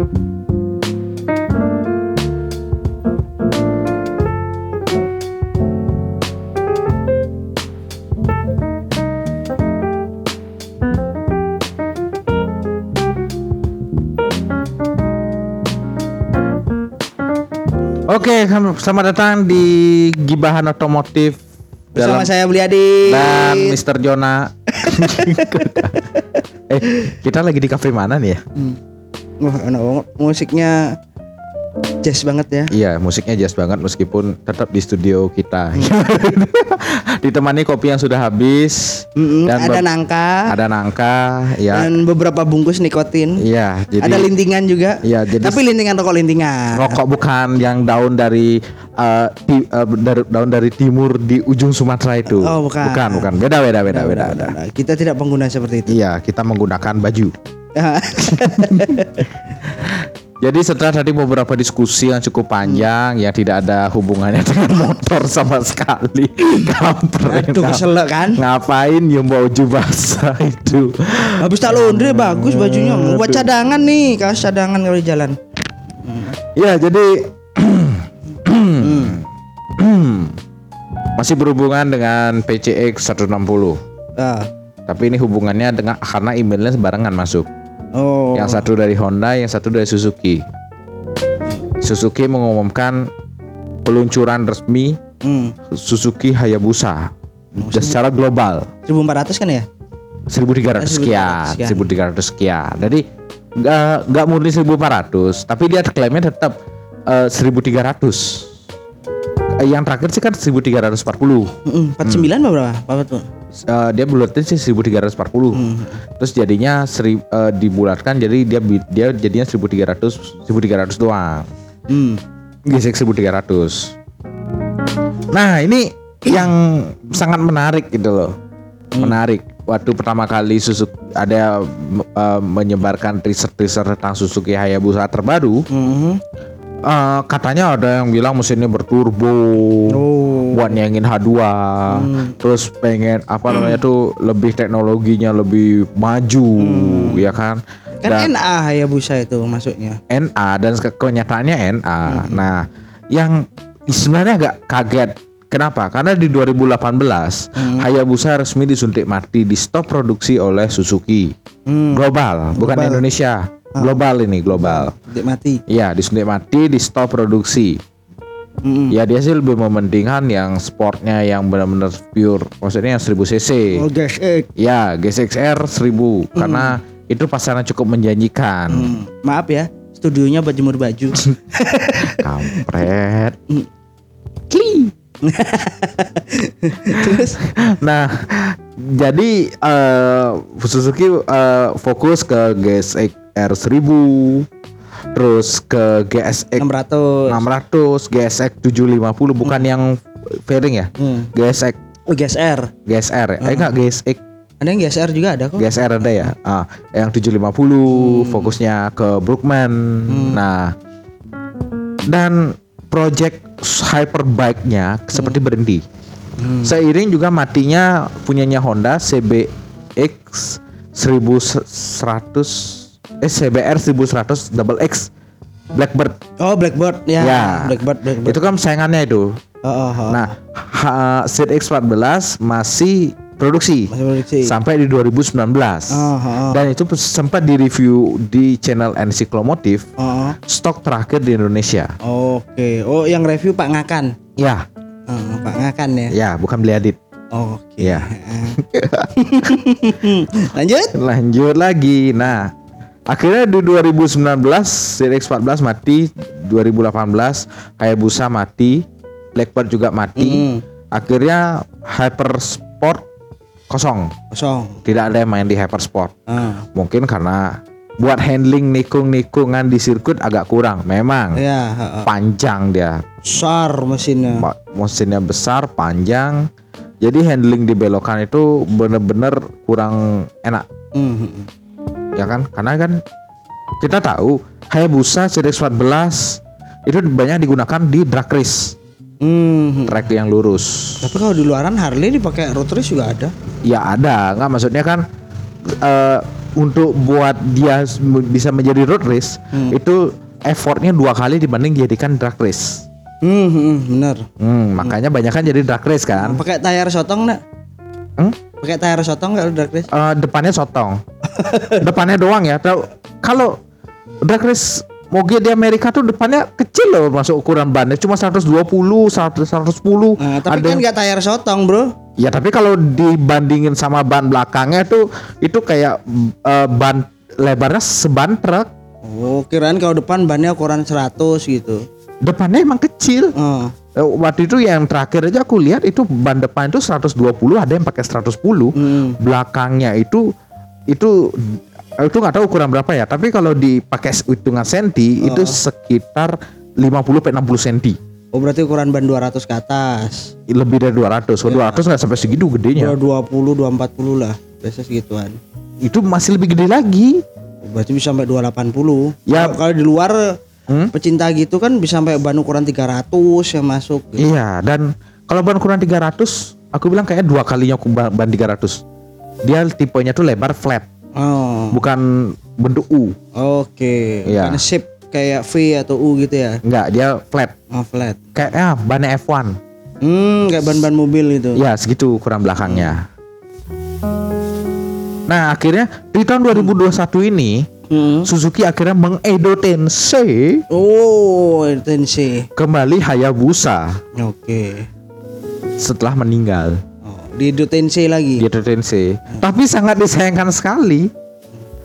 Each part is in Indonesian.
Oke, selamat datang di Gibahan Otomotif Bersama dalam- saya Beli Adi dan Mr. Jona. eh, kita lagi di kafe mana nih ya? Hmm. Wah, enak banget. Musiknya jazz banget ya. Iya, musiknya jazz banget meskipun tetap di studio kita. Ditemani kopi yang sudah habis Mm-mm, dan ada nangka ada nangka, ya. dan beberapa bungkus nikotin. Iya, jadi ada lintingan juga. Iya, jadi- Tapi lintingan rokok lintingan. rokok bukan yang daun dari eh, ti- eh, dari- daun dari timur di ujung Sumatera itu. Oh, bukan. Bukan, bukan. Beda, beda, beda, beda. Udah, udah, udah. Kita tidak pengguna seperti itu. Iya, kita menggunakan baju. Jadi setelah tadi beberapa diskusi yang cukup panjang yang tidak ada hubungannya dengan motor sama sekali. Kampret. Aduh keselak kan. Ngapain yang bawa baju basah itu? Habis tak laundry bagus bajunya. Buat cadangan nih, kaos cadangan kalau jalan. Ya, jadi masih berhubungan dengan PCX 160. Ah. Tapi ini hubungannya dengan karena emailnya sembarangan masuk. Oh. Yang satu dari Honda, yang satu dari Suzuki. Suzuki mengumumkan peluncuran resmi Hmm. Suzuki Hayabusa secara global 1400 kan ya? 1300 sekian, 1300 sekian. Jadi nggak nggak murni 1400, tapi dia klaimnya tetap eh, 1300. Eh, Yang terakhir sih kan 1340. Mm-mm, 49 apa berapa? Tuh? Eh, dia bulatnya sih 1340. Terus jadinya seri, eh, dibulatkan jadi dia dia jadinya 1300 1300 doang. Hmm. Gesek 1300. Nah, ini yang sangat menarik gitu loh. Menarik. Waktu pertama kali Suzuki ada eh, menyebarkan teaser-teaser tentang Suzuki Hayabusa terbaru, Mhm. Eh, katanya ada yang bilang mesinnya berturbo. Oh. buat nyengin H2 terus pengen apa namanya tuh lebih teknologinya lebih maju ya kan Kan Dan- NA Hayabusa itu masuknya. NA dan ke- kenyataannya NA. Nah, yang sebenarnya agak kaget. Kenapa? Karena di 2018 Hayabusa resmi disuntik mati di stop produksi oleh Suzuki. Hmm. Global, bukan Global. Indonesia. Global ini global. Dia mati. Iya, disuntik mati di stop produksi. Mm-mm. Ya dia sih lebih mementingkan yang sportnya yang benar-benar pure. Maksudnya yang 1000 cc. Oh eh. Ya, GSX-R 1000 karena itu pasaran cukup menjanjikan. Hmm. Maaf ya, studionya buat jemur baju. Kampret. Terus Nah, jadi eh Suzuki eh, fokus ke GSX R1000, terus ke GSX 600. 600, GSX 750 bukan yang fairing ya? Hmm. GSX Oh GSR. GSR ya? Eh enggak GSX Ada yang GSR juga ada kok. GSR ada ya. Ah, yang 750 fokusnya ke Brookman. Nah, dan project hyperbike-nya seperti berhenti. Seiring juga matinya punyanya Honda CBX 1100 eh CBR 1100 double X Blackbird. Oh Blackbird ya. Ya. Blackbird Blackbird. Itu kan saingannya itu. Oh, oh, oh. Nah, ha- ZX14 masih produksi Masih produksi. sampai di 2019. Oh, oh, Dan itu sempat direview di channel Encyclomotive oh, oh. stok terakhir di Indonesia. Oke. Oh yang review Pak Ngakan. Ya, Oh, Pak Ngakan ya. ya bukan beli adit. Oke. Ya. Lanjut. Lanjut lagi. Nah, akhirnya di 2019 ZX14 mati, 2018 Hayabusa mati, Blackbird juga mati. Mm. Akhirnya Hypersport kosong. Kosong. Tidak ada yang main di Hypersport. Ah. Mungkin karena buat handling nikung-nikungan di sirkuit agak kurang. Memang Ya. heeh. panjang dia. Besar mesinnya. Ma- Mesinnya besar, panjang. Jadi handling di belokan itu bener-bener kurang enak, Hmm. ya kan? Karena kan kita tahu Hayabusa CX-14 itu banyak digunakan di drag race, Hmm. track yang lurus. Tapi kalau di luaran Harley dipakai road race juga ada. Ya ada, nggak maksudnya kan eh, untuk buat dia bisa menjadi road race Hmm. itu effortnya dua kali dibanding dijadikan drag race. Hmm, hmm, bener. Hmm, makanya banyak kan jadi drag race kan. Pakai tayar sotong enggak? Hmm? Pakai tayar sotong enggak drag race? Eh, depannya sotong. depannya doang ya. Kalau drag race moge di Amerika tuh depannya kecil loh masuk ukuran bannya cuma 120, 100, 110. Nah, tapi Ada kan enggak tayar sotong, Bro. Ya tapi kalau dibandingin sama ban belakangnya tuh itu kayak eh, ban lebarnya seban truk. Oh, kirain kalau depan bannya ukuran 100 gitu. Depannya emang kecil. Eh, Waktu itu yang terakhir aja aku lihat itu ban depan itu 120, ada yang pakai 110. Hmm. Belakangnya itu itu itu nggak tahu ukuran berapa ya. Tapi kalau dipakai hitungan senti itu sekitar 50 sampai 60 senti. Oh, berarti ukuran ban 200 ke atas. Lebih dari 200. Kalau 200 nggak sampai segitu gedenya. 220, 240 lah. Biasa segituan. Itu masih lebih gede lagi. Berarti bisa sampai 280. Ya. Kalau di luar Hmm? pecinta gitu kan bisa sampai ban ukuran 300 yang masuk. gitu. Iya, dan kalau ban ukuran 300, aku bilang kayak dua kalinya aku ban ban 300. Dia tipenya tuh lebar flat, Oh. bukan bentuk U. Oke. Iya. Bukan shape kayak V atau U gitu ya. Enggak, dia flat. Oh, flat. Kayak ah, bannya F1. Hmm, kayak ban-ban mobil gitu. Ya, segitu ukuran belakangnya. Nah, akhirnya di tahun 2021 ini Hmm. Suzuki akhirnya mengedo Tensei Oh, Tensei. kembali Hayabusa Oke. setelah meninggal. Oh, di Edo Tensei lagi. Di Edo Tensei. Tapi sangat disayangkan sekali.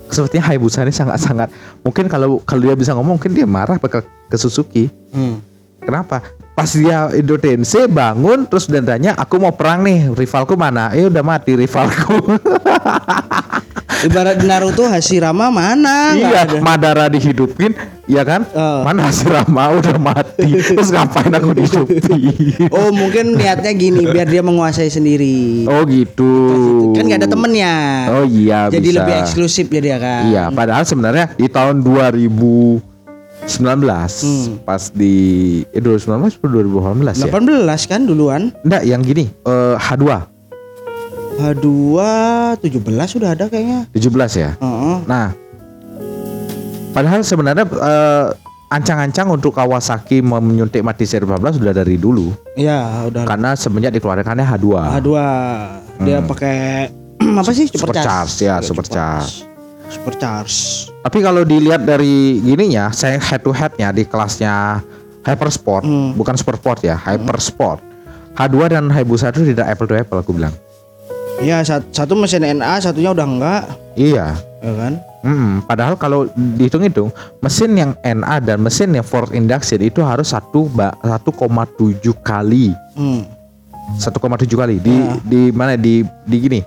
Sepertinya Hayabusa ini sangat-sangat mungkin kalau kalau dia bisa ngomong mungkin dia marah ke, ke Suzuki. Hmm. Kenapa? Pas dia Edo Tensei bangun terus dan tanya aku mau perang nih rivalku mana? Eh udah mati rivalku. Ibarat Naruto Hashirama mana? Nggak iya, ada. Madara dihidupin, ya kan? Eh. Mana Hashirama udah mati. Terus ngapain aku dihidupin? Oh, mungkin niatnya gini biar dia menguasai sendiri. Oh gitu. Kan gak ada temennya. Oh iya Jadi bisa. lebih eksklusif ya dia kan. Iya, padahal sebenarnya di tahun 2019 Hmm. pas di eh 2019 atau 2018 ya? 18 kan duluan. Enggak, yang gini, eh, H2 H2 17 sudah ada kayaknya. 17 ya. Heeh. Nah, padahal sebenarnya eh, ancang-ancang untuk Kawasaki menyuntik mati seri 15 sudah dari dulu Iya, udah. karena semenjak dikeluarkannya H2. H2 dia pakai apa sih? Hmm. Super charge, ya, Iya, super charge. Super charge. Tapi kalau dilihat dari gininya, saya head to headnya di kelasnya Hypersport, Hmm. bukan Supersport ya, Hypersport. H2 dan Hayabusa itu tidak apple to apple aku bilang. Iya, sat- satu mesin NA, satunya udah enggak, Iya. ya kan? Mm, padahal kalau dihitung-hitung mesin yang NA dan mesin yang forward induction itu harus satu ba- 1,7 kali Hmm. 1,7 kali di Ya. di mana di di gini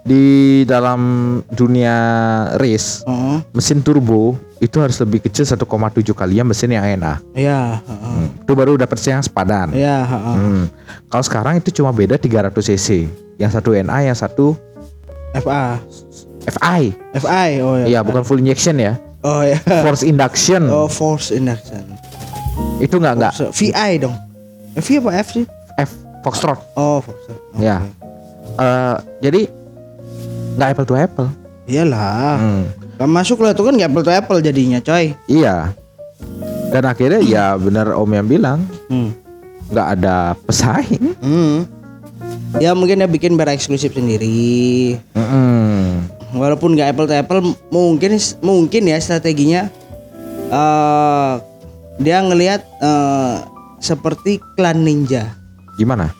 di dalam dunia race Heeh. mesin turbo itu harus lebih kecil 1,7 kali ya mesin yang NA Iya, heeh. Hmm, itu baru dapat yang sepadan Iya, heeh. Hmm. kalau sekarang itu cuma beda 300 cc yang satu NA yang satu FA. FI FI, oh ya. iya bukan full injection ya Oh ya. force induction Oh, force induction. itu nggak nggak VI dong. V apa F sih? F Foxtrot Oh, force. Oke. Ya. Eh, jadi nggak apple to apple Iyalah. Hmm. Gak masuk lah itu kan gak apple to apple jadinya, coy. iya dan akhirnya ya benar om yang bilang Hmm. nggak ada pesaing Hmm. Ya mungkin dia bikin biar eksklusif sendiri. Mm-mm. Walaupun gak apple to apple, mungkin mungkin ya strateginya eh dia ngelihat eh, seperti klan ninja. gimana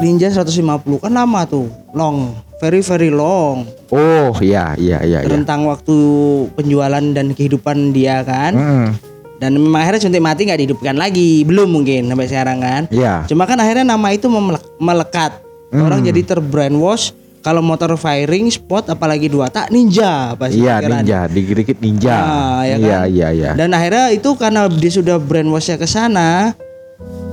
Ninja 150 kan lama tuh, long, very very long. oh iya iya iya iya Rentang waktu penjualan dan kehidupan dia kan. Mm-mm. Dan memang akhirnya suntik mati nggak dihidupkan lagi, belum mungkin sampai sekarang kan. iya Cuma kan akhirnya nama itu melekat. Orang jadi terbrainwash kalau motor firing spot apalagi dua tak ninja pasti iya pikiran. ninja dikit-dikit ninja Ah, ya iya kan? iya iya Dan akhirnya itu karena dia sudah brainwashnya ke sana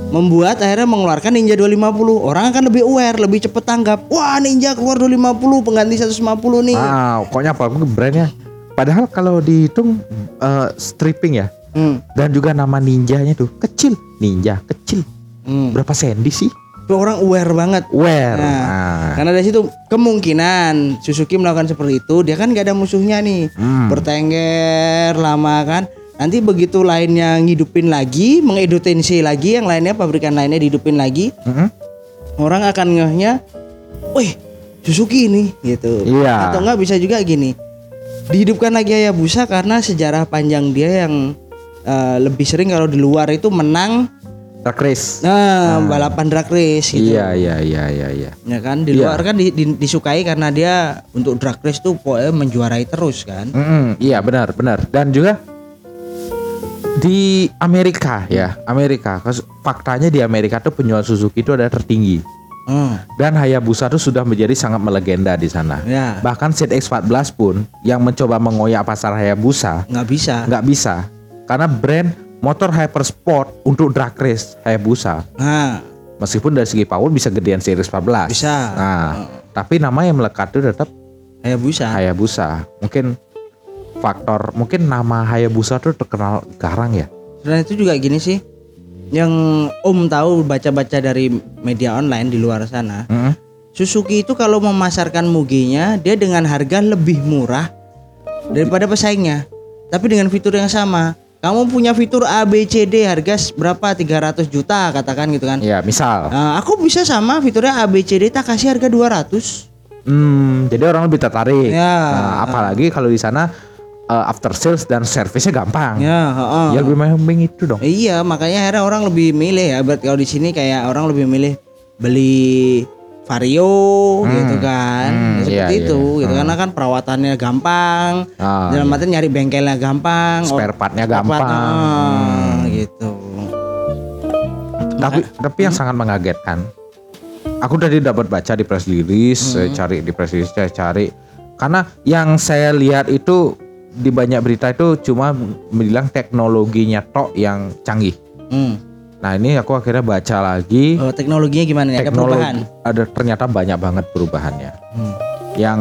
membuat akhirnya mengeluarkan Ninja 250. Orang akan lebih aware, lebih cepet tanggap. Wah, Ninja keluar 250 pengganti 150 nih. ah pokoknya apa brandnya padahal kalau dihitung eh, stripping ya Hmm. dan juga nama ninjanya tuh kecil ninja kecil Hmm. berapa sendi sih Tuh orang aware banget. Aware. Nah, Nah. Karena dari situ kemungkinan Suzuki melakukan seperti itu, dia kan gak ada musuhnya nih. Hmm. Bertengger lama kan. Nanti begitu lainnya ngidupin lagi, mengedutensi lagi, yang lainnya pabrikan lainnya dihidupin lagi, Mm-mm. orang akan ngehnya, wih Suzuki ini gitu. Iya. Atau enggak bisa juga gini, dihidupkan lagi Hayabusa karena sejarah panjang dia yang eh, lebih sering kalau di luar itu menang, Drag race. nah balapan drag race gitu. Iya iya iya iya iya. Ya kan di Iya. luar kan di- di- disukai karena dia untuk drag race tuh pokoknya menjuarai terus kan. Mm-mm, iya benar benar dan juga di Amerika ya Amerika faktanya di Amerika tuh penjualan Suzuki itu ada tertinggi Hmm. dan Hayabusa tuh sudah menjadi sangat melegenda di sana Ya, bahkan ZX14 pun yang mencoba mengoyak pasar Hayabusa nggak bisa. nggak bisa karena brand motor hypersport untuk drag race Hayabusa Nah, meskipun dari segi power bisa gedean series 14 Bisa. nah tapi nama yang melekat itu tetap Hayabusa. Hayabusa. Mungkin faktor mungkin nama Hayabusa tuh terkenal garang ya. Dan itu juga gini sih. Yang Om tahu baca-baca dari media online di luar sana, Mm-mm. Suzuki itu kalau memasarkan Muginya dia dengan harga lebih murah daripada pesaingnya. Tapi dengan fitur yang sama. Kamu punya fitur ABCD harga s- berapa 300 juta katakan gitu kan. Ya misal, Nah, aku bisa sama fiturnya ABCD tak kasih harga 200. hmm, jadi orang lebih tertarik. Ya. Nah, apalagi kalau di sana eh, after sales dan service-nya gampang. Ya, heeh. Ya lebih mending itu dong. Iya, makanya akhirnya orang lebih milih ya. Berarti kalau di sini kayak orang lebih milih beli Vario gitu kan. Hmm, seperti iya, itu iya. gitu karena kan perawatannya gampang. Ah, dalam arti nyari bengkelnya gampang, Spare or- part-nya spare part, gampang. ah, gitu. Tapi tapi yang sangat mengagetkan. Aku tadi dapat baca di press release, saya cari di press release, saya cari karena yang saya lihat itu di banyak berita itu cuma bilang teknologinya tok yang canggih. Hmm. Nah ini aku akhirnya baca lagi Oh, teknologinya gimana ya? Ada perubahan. ada ternyata banyak banget perubahannya. Hmm. Yang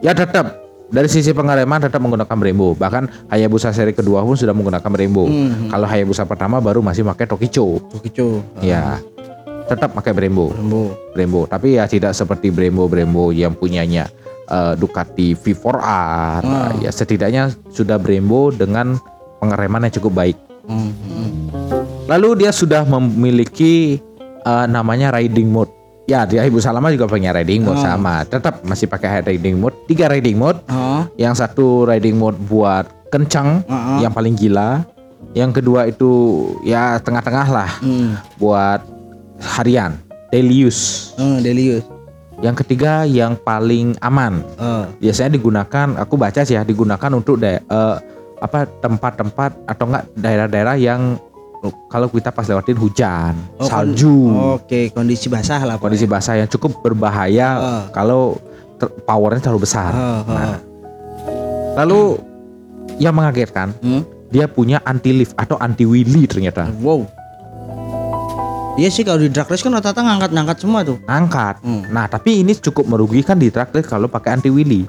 ya tetap dari sisi pengereman tetap menggunakan Brembo. Bahkan Hayabusa seri kedua pun sudah menggunakan Brembo. Hmm. Kalau Hayabusa pertama baru masih pakai Tokicho. Begitu. Ya, tetap pakai Brembo. Rembo. Brembo. Tapi ya tidak seperti Brembo Brembo yang punyanya eh, Ducati V4R. Ah. Ya setidaknya sudah Brembo dengan pengereman yang cukup baik. Hmm. Lalu dia sudah memiliki eh, namanya riding mode. Ya, di Ibu Salama juga punya riding mode Ah. sama. Tetap masih pakai riding mode. Tiga riding mode. Oh. Yang satu riding mode buat kencang, ah. yang paling gila. Yang kedua itu ya tengah-tengah lah Hmm. buat harian, daily use. Oh, Delius. Yang ketiga yang paling aman. Oh. Biasanya digunakan, aku baca sih ya, digunakan untuk da- eh, apa tempat-tempat atau enggak daerah-daerah yang uh, kalau kita pas lewatin hujan, Oh, salju, Oke, kondisi basah lah. kondisi basah yang cukup berbahaya Ah. kalau ter- powernya terlalu besar. Oh, oh. Nah, lalu yang mengagetkan, Hmm? dia punya anti lift atau anti wheelie ternyata. Wow. Iya sih kalau di drag race kan rata-rata ngangkat-ngangkat semua tuh. Angkat. Hmm. Nah, tapi ini cukup merugikan di track race kalau pakai anti wheelie.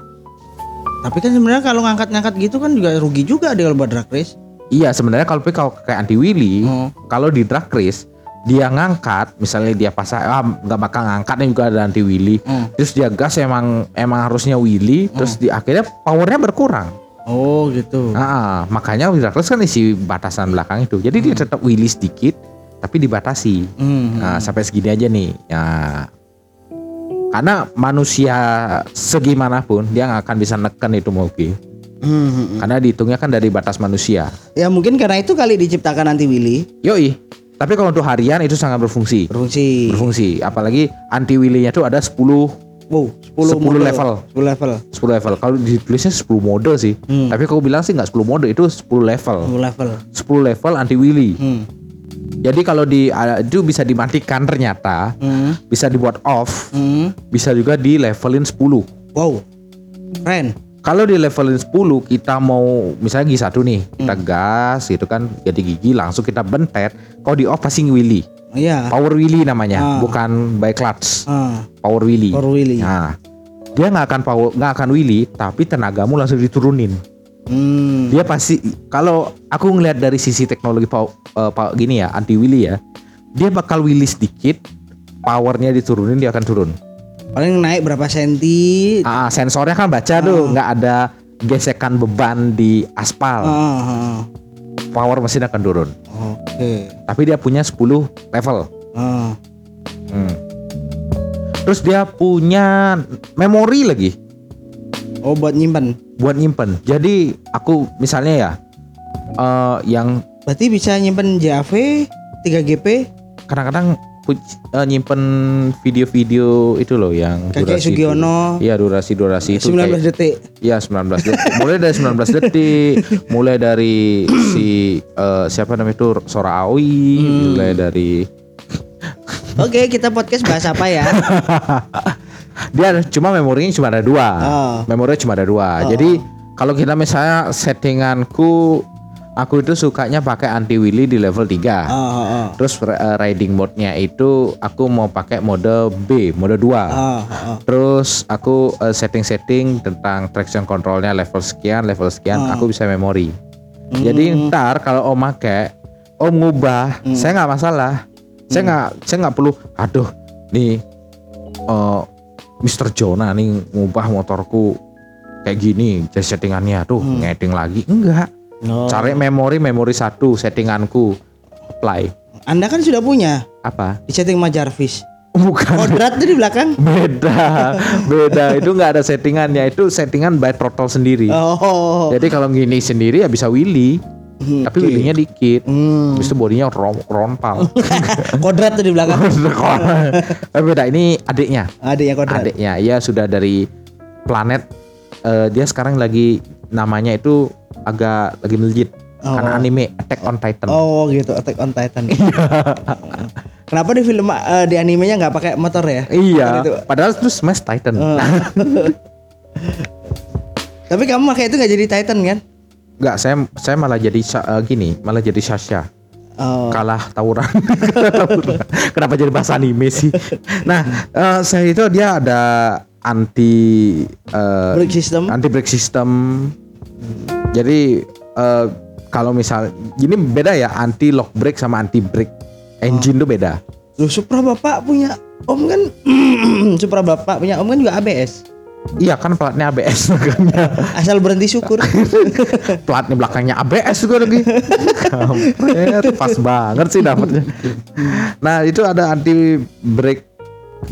Tapi kan sebenarnya kalau ngangkat-ngangkat gitu kan juga rugi juga dia kalau buat drag race. Iya, sebenarnya kalau kalau kayak anti wheelie, Oh. kalau di drag race dia ngangkat, misalnya dia pasang ah nggak bakal ngangkatnya juga ada anti wheelie. Hmm. Terus dia gas emang emang harusnya wheelie, terus di akhirnya powernya berkurang. Oh gitu. Nah, makanya di drag race kan isi batasan belakang itu. Jadi dia tetap wheelie sedikit, tapi dibatasi. Hmm. Nah, sampai segini aja nih. Ya. Karena manusia segimanapun dia nggak akan bisa neken itu mobil. Hmm, hmm. Karena dihitungnya kan dari batas manusia. Ya mungkin karena itu kali diciptakan anti Willy Yoi. Tapi kalau untuk harian itu sangat berfungsi. berfungsi. Berfungsi. Apalagi anti wheelie-nya tuh ada 10 Wow, 10, 10 level. 10 level. 10 level. Kalau ditulisnya 10 mode sih. Hmm. Tapi kalau bilang sih nggak 10 mode itu 10 level. 10 level. 10 level anti wheelie. Hmm. Jadi kalau di uh, itu bisa dimatikan ternyata, Hmm. bisa dibuat off, Hmm. bisa juga di levelin 10. Wow. Keren. Kalau di levelin 10 kita mau misalnya gigi satu nih, kita gas gitu kan, jadi gigi langsung kita bentet. Kalau di off pasti wheelie. Iya. Power wheelie namanya, Ah. bukan by clutch. Ah, Power wheelie. Power wheelie. Nah, dia nggak akan power, nggak akan wheelie, tapi tenagamu langsung diturunin. Hmm. Dia pasti kalau aku ngelihat dari sisi teknologi pow, eh, pow- gini ya, anti wheelie ya, dia bakal wheelie sedikit, powernya diturunin dia akan turun. Paling naik berapa senti. Ah, sensornya kan baca tuh, nggak ada gesekan beban di aspal. Ah, ah. Power mesin akan turun. Oke. Tapi dia punya 10 level. Ah. Hmm. Terus dia punya memori lagi Oh buat nyimpan. buat nyimpen. Jadi aku misalnya ya eh, yang Berarti bisa nyimpan JAV 3GP kadang-kadang eh, nyimpen video-video itu loh yang kakek durasi. Sugiono Iya durasi-durasi itu 19 kayak detik. Iya 19 detik. mulai dari 19 detik, mulai dari si eh, siapa namanya itu Sora Aoi, Hmm. mulai dari Oke, kita podcast bahas apa ya? dia cuma memorinya cuma ada dua. Oh. Memorinya cuma ada dua. Jadi kalau kita misalnya settinganku aku itu sukanya pakai anti wheelie di level 3. Oh, oh, oh. Terus eh, riding mode-nya itu aku mau pakai mode B, mode 2. Oh, oh. Terus aku eh, setting-setting tentang traction controlnya level sekian, level sekian, aku bisa memori. Jadi ntar kalau om make, om ngubah, saya nggak masalah. Saya nggak, saya nggak perlu. Aduh, nih, eh Mr. Jonah nih ngubah motorku kayak gini, jadi settingannya, tuh ngeding lagi, enggak. No. Cari memori, memori satu, settinganku, apply. Anda kan sudah punya Apa? di setting sama Jarvis. Bukan. Kodrat tuh di belakang. beda beda itu nggak ada settingannya itu settingan by throttle sendiri Oh. jadi kalau gini sendiri ya bisa wheelie Hmm, tapi wheelie-nya dikit Hmm. Habis itu bodinya rom ronpal Kodrat tuh di belakang. Eh, beda ini adiknya yang kodrat. adiknya ya sudah dari planet eh, dia sekarang lagi namanya itu agak lagi melejit Oh. karena anime Attack on Titan Oh gitu, Attack on Titan. Kenapa di film eh, di animenya nggak pakai motor ya? iya itu. padahal itu Smash Titan Oh. Tapi kamu pakai itu nggak jadi Titan kan? nggak saya saya malah jadi eh, gini malah jadi Sasha Oh. kalah tawuran. Kenapa jadi bahasa anime sih? Nah, eh, saya itu dia ada anti eh, Brake system. anti brake system. Jadi eh, kalau misal gini beda ya anti lock brake sama anti brake engine tuh beda. Loh, Supra Bapak punya Om kan Supra Bapak punya Om kan juga ABS. Iya kan platnya ABS makanya. Asal berhenti syukur. platnya belakangnya ABS juga lagi. Kampret, pas banget sih dapatnya. Nah, itu ada anti brake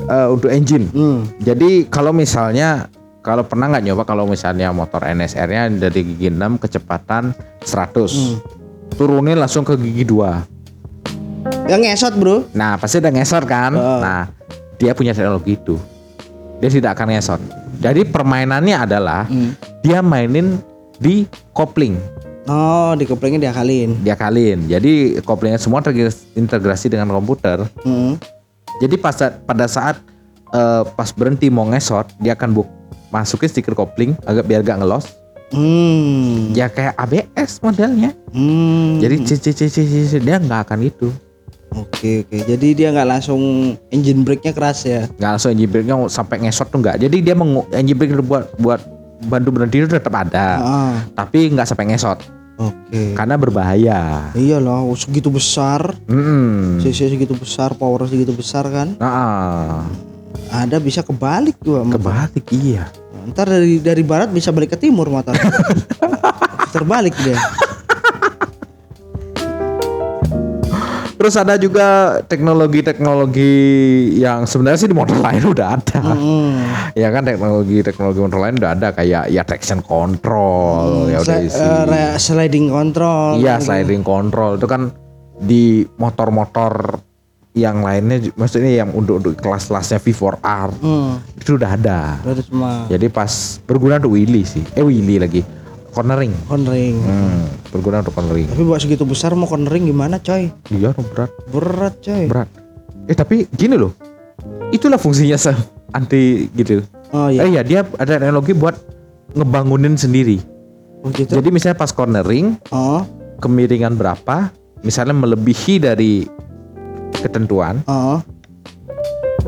eh, untuk engine. Hmm. Jadi kalau misalnya kalau pernah nggak nyoba kalau misalnya motor NSR-nya dari gigi 6 kecepatan 100. Turunin langsung ke gigi 2. Yang ngesot bro. Nah, pasti udah ngesot kan? Heeh. Nah, dia punya teknologi itu. Dia tidak akan ngesot. Jadi permainannya adalah Hmm. dia mainin di kopling, Oh di koplingnya diakalin. dia kalin. Jadi koplingnya semua terintegrasi dengan komputer. Hmm. Jadi pas pada saat eh, pas berhenti mau ngesot, dia akan buk masukin stiker kopling agak biar gak ngelos. Hmm. Ya kayak ABS modelnya. Hmm. Jadi cici dia nggak akan itu. Oke oke. Jadi dia nggak langsung engine brake-nya keras ya. Nggak langsung engine brake-nya sampai ngesot tuh nggak. Jadi dia mengu engine brake itu buat buat bantu berhenti itu tetap ada. Ah. Tapi nggak sampai ngesot Oke. karena berbahaya. Iyalah segitu besar. Hmm. CC segitu besar, power segitu besar kan. Nah, Ada bisa kebalik tuh. kebalik iya. Ntar dari dari barat bisa balik ke timur motor. Terbalik dia. Terus ada juga teknologi-teknologi yang sebenarnya sih di motor lain udah ada. Hmm. Ya kan teknologi-teknologi motor lain udah ada kayak ya traction control ya udah isi. re- sliding control. Iya sliding control itu kan di motor-motor yang lainnya maksudnya yang untuk, untuk kelas-kelasnya V4R Hmm. itu udah ada. Udah cuma Jadi pas berguna untuk wheelie sih. Eh wheelie lagi. Cornering. cornering. Hmm, berguna untuk cornering. Tapi buat segitu besar mau cornering gimana coy? Iya berat. Berat coy. Berat. Eh tapi gini loh. Itulah fungsinya se anti gitu. Oh iya. Eh ya dia ada teknologi buat ngebangunin sendiri. Oh gitu. Jadi misalnya pas cornering Oh. kemiringan berapa, misalnya melebihi dari ketentuan, Oh.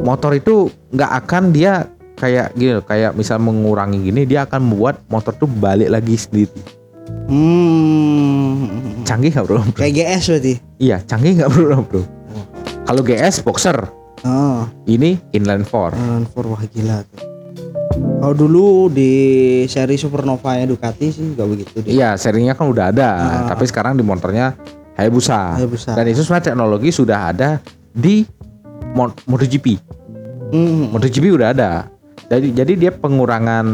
motor itu nggak akan dia kayak gini loh, kayak misal mengurangi gini, dia akan membuat motor tuh balik lagi sendiri. Hmm. Canggih nggak bro? Kayak GS berarti. Iya, canggih nggak bro bro? Kalau GS boxer, Oh, Ini inline four. Inline four wah gila tuh. Kalau dulu di seri Supernova nya Ducati sih gak begitu deh. Iya, serinya kan udah ada, Ah. tapi sekarang di motornya Hayabusa. Hayabusa. Dan itu sebenarnya teknologi sudah ada di Mo- MotoGP. Hmm. MotoGP udah ada. Jadi jadi dia pengurangan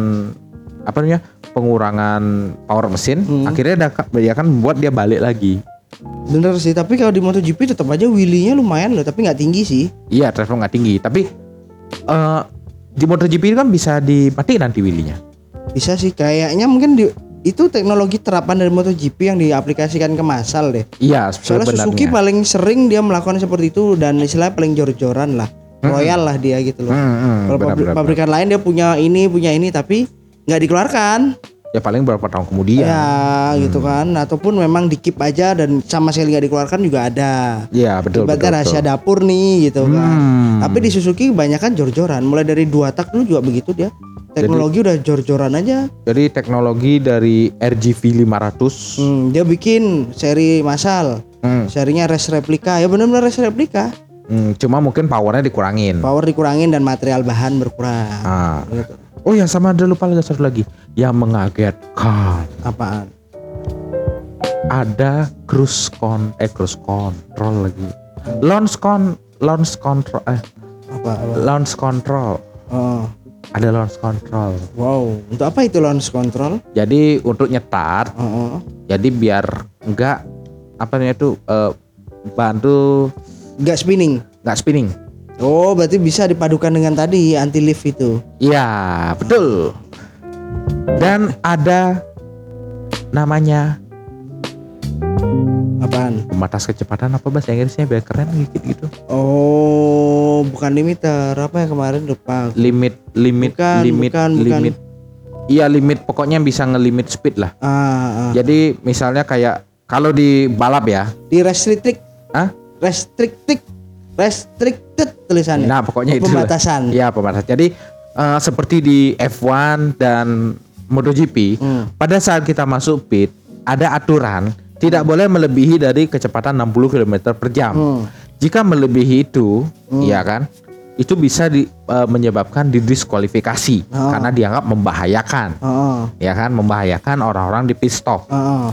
apa namanya? Pengurangan power mesin, Hmm. akhirnya dia kan membuat dia balik lagi. Bener sih, tapi kalau di MotoGP tetap aja wheelie-nya lumayan loh, tapi nggak tinggi sih. Iya, travel nggak tinggi, tapi eh di MotoGP kan bisa dimatiin nanti wheelie-nya. Bisa sih, kayaknya mungkin di, itu teknologi terapan dari MotoGP yang diaplikasikan ke massal deh. Iya, Soalnya sebenarnya. Suzuki paling sering dia melakukan seperti itu dan istilahnya paling jor-joran lah, royal lah dia gitu loh. Hmm, hmm, Kalau benar, pabrikan lain dia punya ini punya ini tapi nggak dikeluarkan. Ya paling beberapa tahun kemudian. Ya gitu Hmm. kan, ataupun memang dikip aja dan sama sekali nggak dikeluarkan juga ada. Iya, betul betul. Ibaratnya rahasia betul. dapur nih gitu kan. Hmm. Tapi di Suzuki kebanyakan jor-joran. Mulai dari dua tak dulu juga begitu dia. Teknologi udah jor-joran aja. Jadi teknologi dari RGV 500 Hmm, dia bikin seri massal. hmm, Serinya race replika. Ya benar-benar race replika. hmm, cuma mungkin powernya dikurangin. Power dikurangin dan material bahan berkurang. Ah. Gitu. Oh ya sama ada lupa lagi satu lagi yang mengagetkan. Apaan? Ada cruise con eh cruise control lagi. Launch con launch control eh Apa? apa? launch control. Oh. Ada launch control. Wow. Untuk apa itu launch control? Jadi untuk nyetar, Oh, oh. jadi biar enggak apa namanya itu eh, bantu Nggak spinning. nggak spinning. Oh, berarti bisa dipadukan dengan tadi anti lift itu. Iya, betul. Dan ada namanya Apaan? pembatas kecepatan apa bahasa Inggrisnya biar keren gitu gitu. Oh, bukan limiter. Apa yang kemarin lupa. Limit limit Bukan, limit bukan, bukan. limit. Iya limit pokoknya bisa ngelimit speed lah. Ah, ah. Jadi misalnya kayak kalau di balap ya, di restricted, Hah? restricted, restricted tulisannya. nah pokoknya itu. Pembatasan. Iya pembatasan. Jadi eh, seperti di F1 dan MotoGP, Hmm. pada saat kita masuk pit ada aturan tidak boleh melebihi dari kecepatan 60 km per jam. Hmm. Jika melebihi itu, ya kan, itu bisa di- eh, menyebabkan didiskualifikasi Oh. karena dianggap membahayakan, Oh, ya kan, membahayakan orang-orang di pit stop. oh, oh.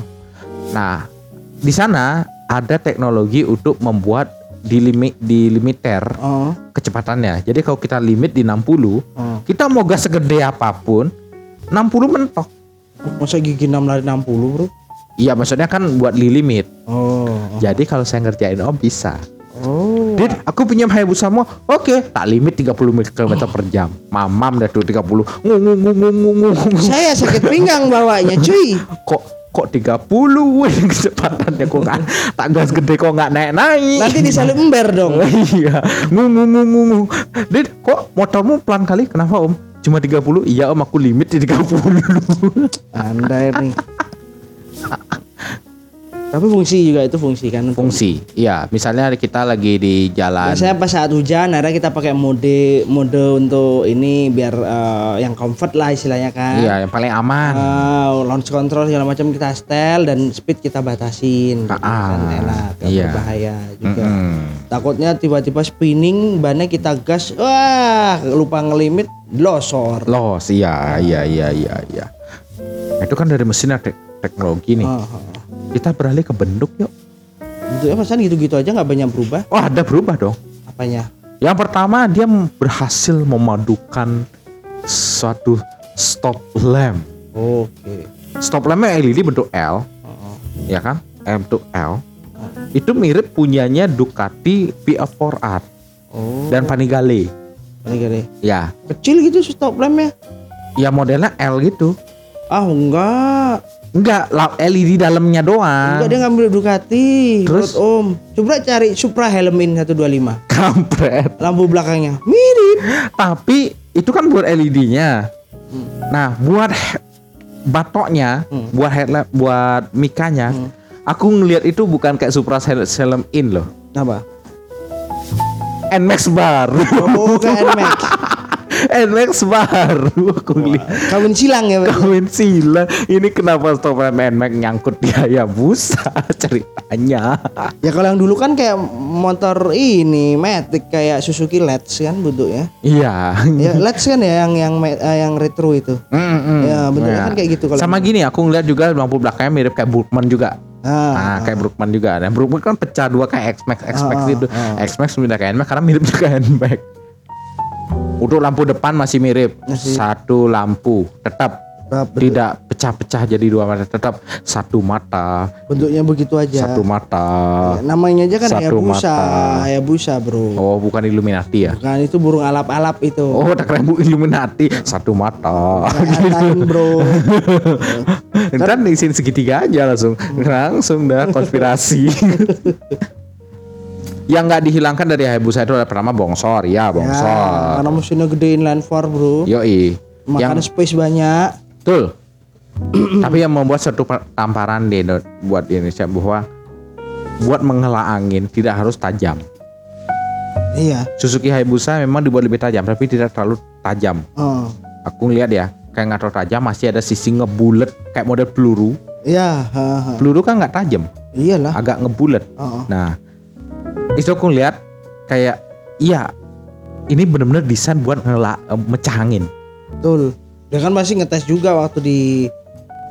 Nah, di sana ada teknologi untuk membuat di limit di limiter oh, kecepatannya. Jadi kalau kita limit di 60, oh. kita mau gas segede apa pun, 60 mentok. Masa gigi 6 lari 60 bro? Iya, maksudnya kan buat li limit. Oh, Jadi kalau saya ngerjain om bisa. Oh. Dit, aku punya Hayabusa mau. Oke, tak limit 30 km per jam. Mamam dah tuh 30. Ngu ngu ngu ngu ngu ngu. ngu. Saya sakit pinggang bawanya cuy. Kok kok 30 weh kecepatannya kok nggak tak gas gede kok nggak naik-naik. Nanti disalip ember dong. iya. Ngu ngu ngu ngu ngu. Dit, kok motormu pelan kali? Kenapa om? Cuma 30? Iya om aku limit di 30 Anda ini. Tapi fungsi juga itu fungsi kan. Fungsi. Iya, misalnya kita lagi di jalan. Biasanya pas saat hujan akhirnya kita pakai mode mode untuk ini biar eh, yang comfort lah istilahnya kan. Iya, yang paling aman. Ah, launch control segala macam kita setel dan speed kita batasin. gitu Ah, kan enak, iya. berbahaya juga. Mm-mm. Takutnya tiba-tiba spinning, bannya kita gas, wah lupa ngelimit, losor. Los, iya, iya, iya, iya, iya. Itu kan dari mesin ada tek- teknologi nih. Ah, ah. Kita beralih ke bentuk yuk. Bentuknya pasan gitu-gitu aja nggak banyak berubah. Oh, ada berubah dong. Apanya? Yang pertama dia berhasil memadukan suatu stop lamp. Oke. Stop lampnya LED bentuk L, Oh, ya kan? M bentuk L. Itu mirip punyanya Ducati PF4R Oh. dan Panigale. Gini. Ya, Kecil gitu stop lampnya. ya modelnya L gitu. Ah enggak. Enggak, LED dalamnya doang. Enggak dia ngambil Ducati. Terus? Om. Coba cari Supra Helmin 125. Kampret. Lampu belakangnya mirip. Tapi itu kan buat LED-nya. Nah, buat batoknya, Hmm. buat headlamp, buat mikanya, Hmm. aku ngelihat itu bukan kayak Supra Selem In loh. Apa? Nmax bar. Oh, ke NMAX. Nmax baru aku lihat. Kawin silang ya. Kawin silang. Ini kenapa stopan Nmax nyangkut di Hayabusa ceritanya. Ya kalau yang dulu kan kayak motor ini Matic kayak Suzuki Let's kan bentuknya. Iya. Ya Let's kan ya yang yang eh, yang retro itu. Mm, mm. Ya, bentuknya kan kayak gitu kalau- Sama gini aku ngeliat juga lampu belakangnya mirip kayak Burkman juga. Ah, Nah, kayak Brookman juga. Nah, Brookman kan pecah dua kayak X-Max, X-Max Ah, itu. ah. X-Max pindah ke Nmax karena mirip juga Nmax. Untuk lampu depan masih mirip. Masih. Satu lampu tetap Tetap bentuk- tidak pecah-pecah jadi dua mata, tetap satu mata, bentuknya begitu aja. satu mata. Ya, namanya aja kan Satu Hayabusa, mata. Hayabusa, Bro. Oh, bukan Illuminati ya? Bukan itu burung alap-alap itu. Oh, tak keren Bu Illuminati, satu mata. Katain, Bro. Ntar diisiin segitiga aja langsung, langsung dah konspirasi. Yang nggak dihilangkan dari Hayabusa itu adalah pertama bongsor, ya Ya, bongsor. karena mesinnya gedein line 4, Bro. Yoi. Makan Yang space banyak. betul. Tapi yang membuat satu tamparan Indo- buat di Indonesia bahwa buat menghela angin tidak harus tajam. Iya. Suzuki Hayabusa memang dibuat lebih tajam, tapi tidak terlalu tajam. Oh. Aku ngeliat ya, kayak nggak terlalu tajam, masih ada sisi ngebulet kayak model peluru. Iya. Peluru kan nggak tajam, Iyalah. agak ngebulet. Oh, oh. Nah, itu aku lihat kayak iya ini bener-bener desain buat ngela eh, mecah angin. Betul. Dia kan masih ngetes juga waktu di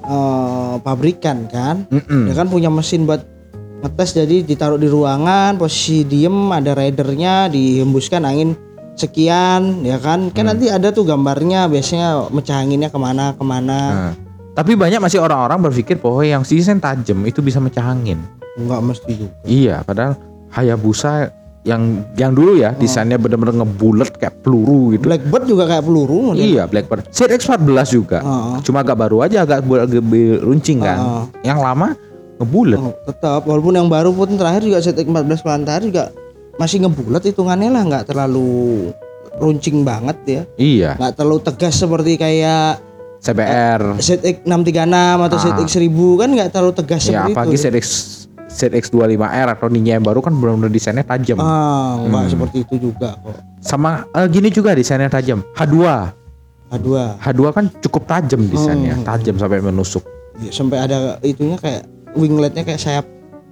eh, pabrikan kan. Mm-mm. Dia kan punya mesin buat ngetes jadi ditaruh di ruangan, posisi diem ada ridernya, dihembuskan angin sekian, ya kan? Kan nanti ada tuh gambarnya biasanya mecah anginnya ke mana ke mana. Nah, tapi banyak masih orang-orang berpikir bahwa yang desain tajam itu bisa mecah angin. Enggak mesti juga. Iya, padahal Hayabusa yang yang dulu ya desainnya bener-bener ngebulet kayak peluru gitu. Blackbird juga kayak peluru. model. Iya, Blackbird. ZX14 juga. Oh, oh. Cuma agak baru aja agak, be- runcing kan. Oh, oh. Yang lama ngebulet. Oh, tetap walaupun yang baru pun terakhir juga ZX14 Plantar juga masih ngebulat hitungannya lah nggak terlalu runcing banget ya Iya, nggak terlalu tegas seperti kayak CBR. ZX636 atau Ah. ZX1000 kan nggak terlalu tegas Ya, seperti apalagi itu ZX ZX25R atau Ninja yang baru kan benar-benar desainnya tajam. ah nggak Hmm. seperti itu juga kok Sama eh, gini juga desainnya tajam. H2. A2 H2 kan cukup tajam desainnya, Hmm. tajam sampai menusuk. Ya, sampai ada itunya kayak wingletnya kayak sayap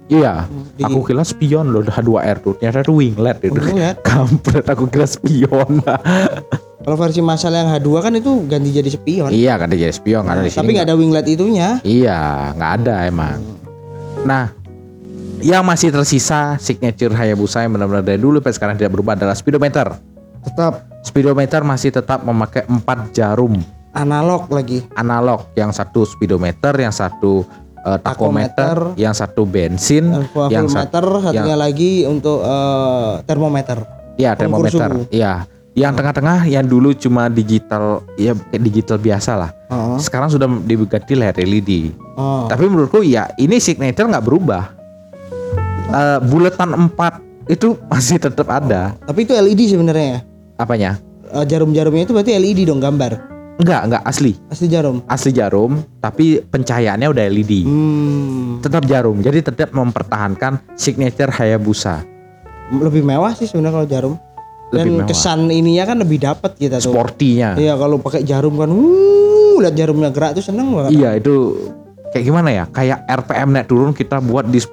Iya, di- aku kira spion loh H2R tuh. Ternyata itu winglet itu. winglet Kampret aku kira spion. kalau versi masal yang H2 kan itu ganti jadi spion iya, dia jadi spion karena di sini. tapi nggak ada winglet itunya Iya, nggak ada emang. Nah, yang masih tersisa signature Hayabusa yang benar-benar dari dulu sampai sekarang tidak berubah adalah speedometer. tetap Speedometer masih tetap memakai empat jarum analog lagi analog. Yang satu speedometer, yang satu eh, takometer, yang satu bensin, yang satu satunya lagi untuk eh, termometer ya pengukur termometer. Iya. Yang tengah-tengah yang dulu cuma digital ya digital biasa lah. oh. Sekarang sudah diganti layar LED. Oh. Tapi menurutku ya ini signature nggak berubah. Eh, buletan 4 itu masih tetap ada. tapi itu LED sebenarnya ya Apanya? Eh, jarum-jarumnya itu berarti LED dong gambar Enggak, enggak asli. asli jarum Asli jarum, tapi pencahayaannya udah LED. hmm. Tetap jarum. Jadi tetap mempertahankan signature Hayabusa. lebih mewah sih sebenarnya kalau jarum dan Lebih mewah. kesan ininya kan lebih dapat kita tuh Sportinya. iya kalau pakai jarum kan wuh lihat jarumnya gerak tuh seneng banget Iya, itu kayak gimana ya? Kayak RPM naik turun kita buat di 10.000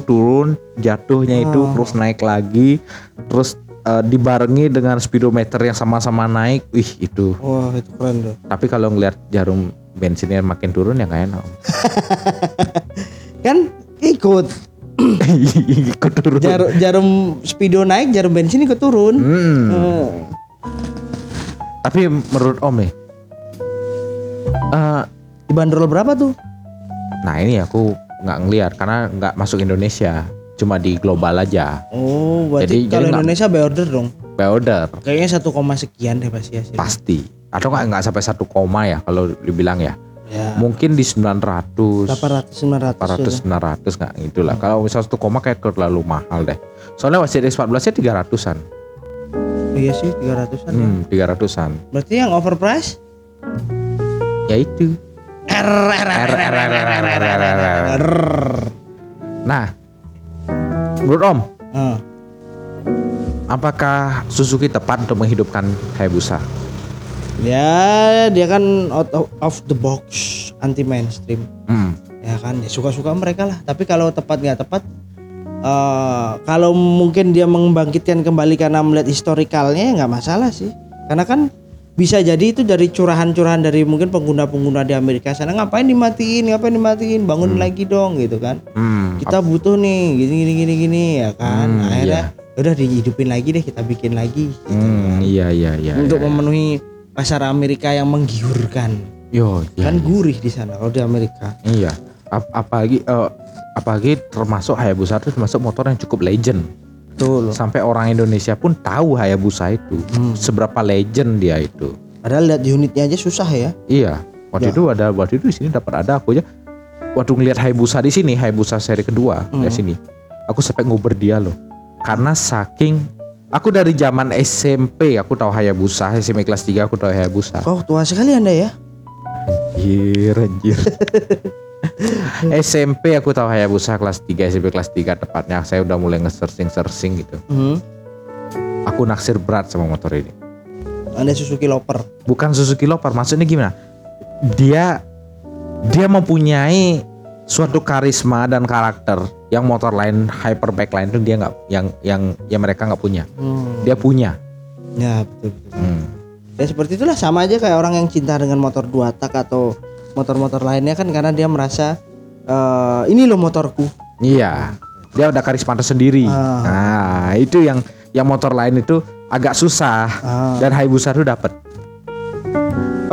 turun, jatuhnya itu Oh. terus naik lagi, terus eh, dibarengi dengan speedometer yang sama-sama naik. Wih, itu. wah itu keren tuh Tapi kalau ngelihat jarum bensinnya makin turun ya nggak enak. kan ikut Ikut turun. jarum jarum speedo naik jarum bensin ikut turun Hmm. Hmm. Tapi menurut Om nih, eh, dibanderol berapa tuh nah ini aku nggak ngelihat karena nggak masuk Indonesia, cuma di global aja. oh berarti Jadi- kalau jadi Indonesia by order dong By order kayaknya satu koma sekian deh pasti hasilnya pasti. Atau nggak nggak sampai satu koma ya kalau dibilang ya. ya Mungkin di 900 800 900 400 900 nggak itulah. Kalau misal satu koma kayak terlalu mahal deh. Soalnya WCDX 14 nya 300-an. iya sih 300an ya. Hmm, 300-an. berarti yang overprice Ya itu. R R R R R R R R R R R. Nah, menurut Om, Ah. apakah Suzuki tepat untuk menghidupkan Hayabusa? Ya, dia kan out of, of the box, anti mainstream. Hmm. Ya kan, ya suka-suka mereka lah. Tapi kalau tepat nggak tepat, eh kalau mungkin dia membangkitkan kembali karena melihat historikalnya ya nggak masalah sih. Karena kan bisa jadi itu dari curahan-curahan dari mungkin pengguna-pengguna di Amerika sana ngapain dimatiin, ngapain dimatiin, bangun lagi dong gitu kan. Hmm. Kita butuh nih gini gini gini gini ya kan. Hmm, Akhirnya udah dihidupin lagi deh, kita bikin lagi Hmm, iya iya iya. untuk iya. memenuhi pasar Amerika yang menggiurkan. Yo, iya, kan gurih di sana kalau di Amerika. iya. Ap- apalagi eh, apalagi termasuk Hayabusa itu termasuk motor yang cukup legend. Betul. Sampai orang Indonesia pun tahu Hayabusa itu. Hmm. Seberapa legend dia itu. Padahal lihat unitnya aja susah ya. Iya. Waktu Ya. itu ada waktu itu di sini dapat ada aku aja. Waktu ngelihat Hayabusa di sini, Hayabusa seri kedua di Hmm. sini. Aku sampai nguber dia loh. Karena saking aku dari zaman SMP aku tahu Hayabusa, SMP kelas 3 aku tahu Hayabusa. Oh tua sekali anda ya. Anjir, anjir. SMP aku tahu Hayabusa kelas 3, SMP kelas 3 tepatnya. Saya udah mulai nge-searching-searching gitu. Hmm. Aku naksir berat sama motor ini. Anda Suzuki Loper. Bukan Suzuki Loper, maksudnya gimana? Dia dia mempunyai suatu karisma dan karakter yang motor lain hyperback lain itu dia nggak yang yang yang mereka nggak punya. Hmm. Dia punya. Ya betul betul. Hmm. Ya seperti itulah sama aja kayak orang yang cinta dengan motor dua tak atau motor-motor lainnya kan karena dia merasa eh ini loh motorku. Iya. Dia ada karisma tersendiri. Ah. Nah, itu yang yang motor lain itu agak susah Ah. dan Hayabusa itu dapat.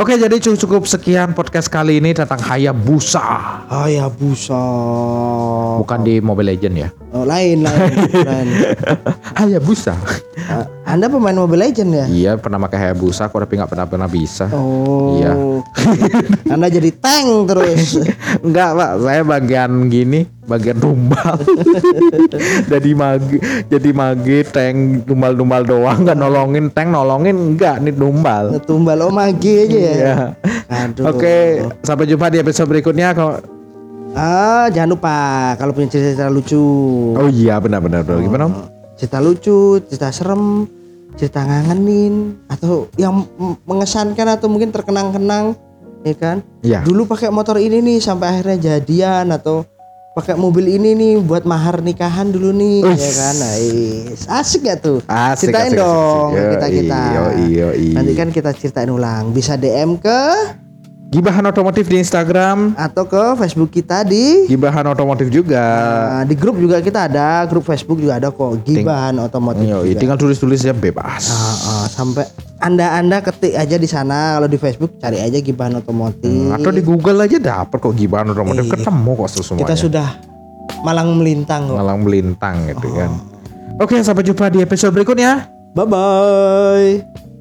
Oke, jadi cukup cukup sekian podcast kali ini tentang Hayabusa. Hayabusa. Bukan di Mobile Legend ya. Oh, lain lain. lain. Hayabusa. Anda pemain Mobile Legend ya? Iya, pernah pakai Hayabusa kok tapi nggak pernah pernah bisa. Oh. Iya. Anda jadi tank terus. Enggak, Pak. Saya bagian gini, bagian tumbal. jadi mage, jadi mage tank tumbal-tumbal doang, nggak nolongin tank, nolongin enggak nih tumbal. Tumbal oh mage aja ya. Iya. Aduh. Oke, sampai jumpa di episode berikutnya. Kalau Ah, jangan lupa kalau punya cerita-cerita lucu. Oh iya, benar-benar. benar. Gimana? Om? Cerita lucu, cerita serem, cerita ngangenin atau yang mengesankan atau mungkin terkenang-kenang, ya kan? Iya. Dulu pakai motor ini nih sampai akhirnya jadian atau pakai mobil ini nih buat mahar nikahan dulu nih, Uish. ya kan? Nah, asik gak tuh? Asik, Ceritain asik, asik, dong asik. kita kita. Yo, iyo, iyo. Nanti kan kita ceritain ulang. Bisa DM ke Gibahan otomotif di Instagram, atau ke Facebook kita di Gibahan otomotif juga. Nah, di grup juga kita ada, grup Facebook juga ada kok, Gibahan Otomotif. Yo, juga. tinggal tulis-tulis aja bebas. Ah, ah, sampai anda-anda ketik aja di sana kalau di Facebook cari aja Gibahan Otomotif. Atau di Google aja dapat kok Gibahan otomotif Iya. ketemu kok semuanya. Kita sudah malang melintang kok. Malang melintang gitu kan. Oh. Oke, sampai jumpa di episode berikutnya. Bye bye.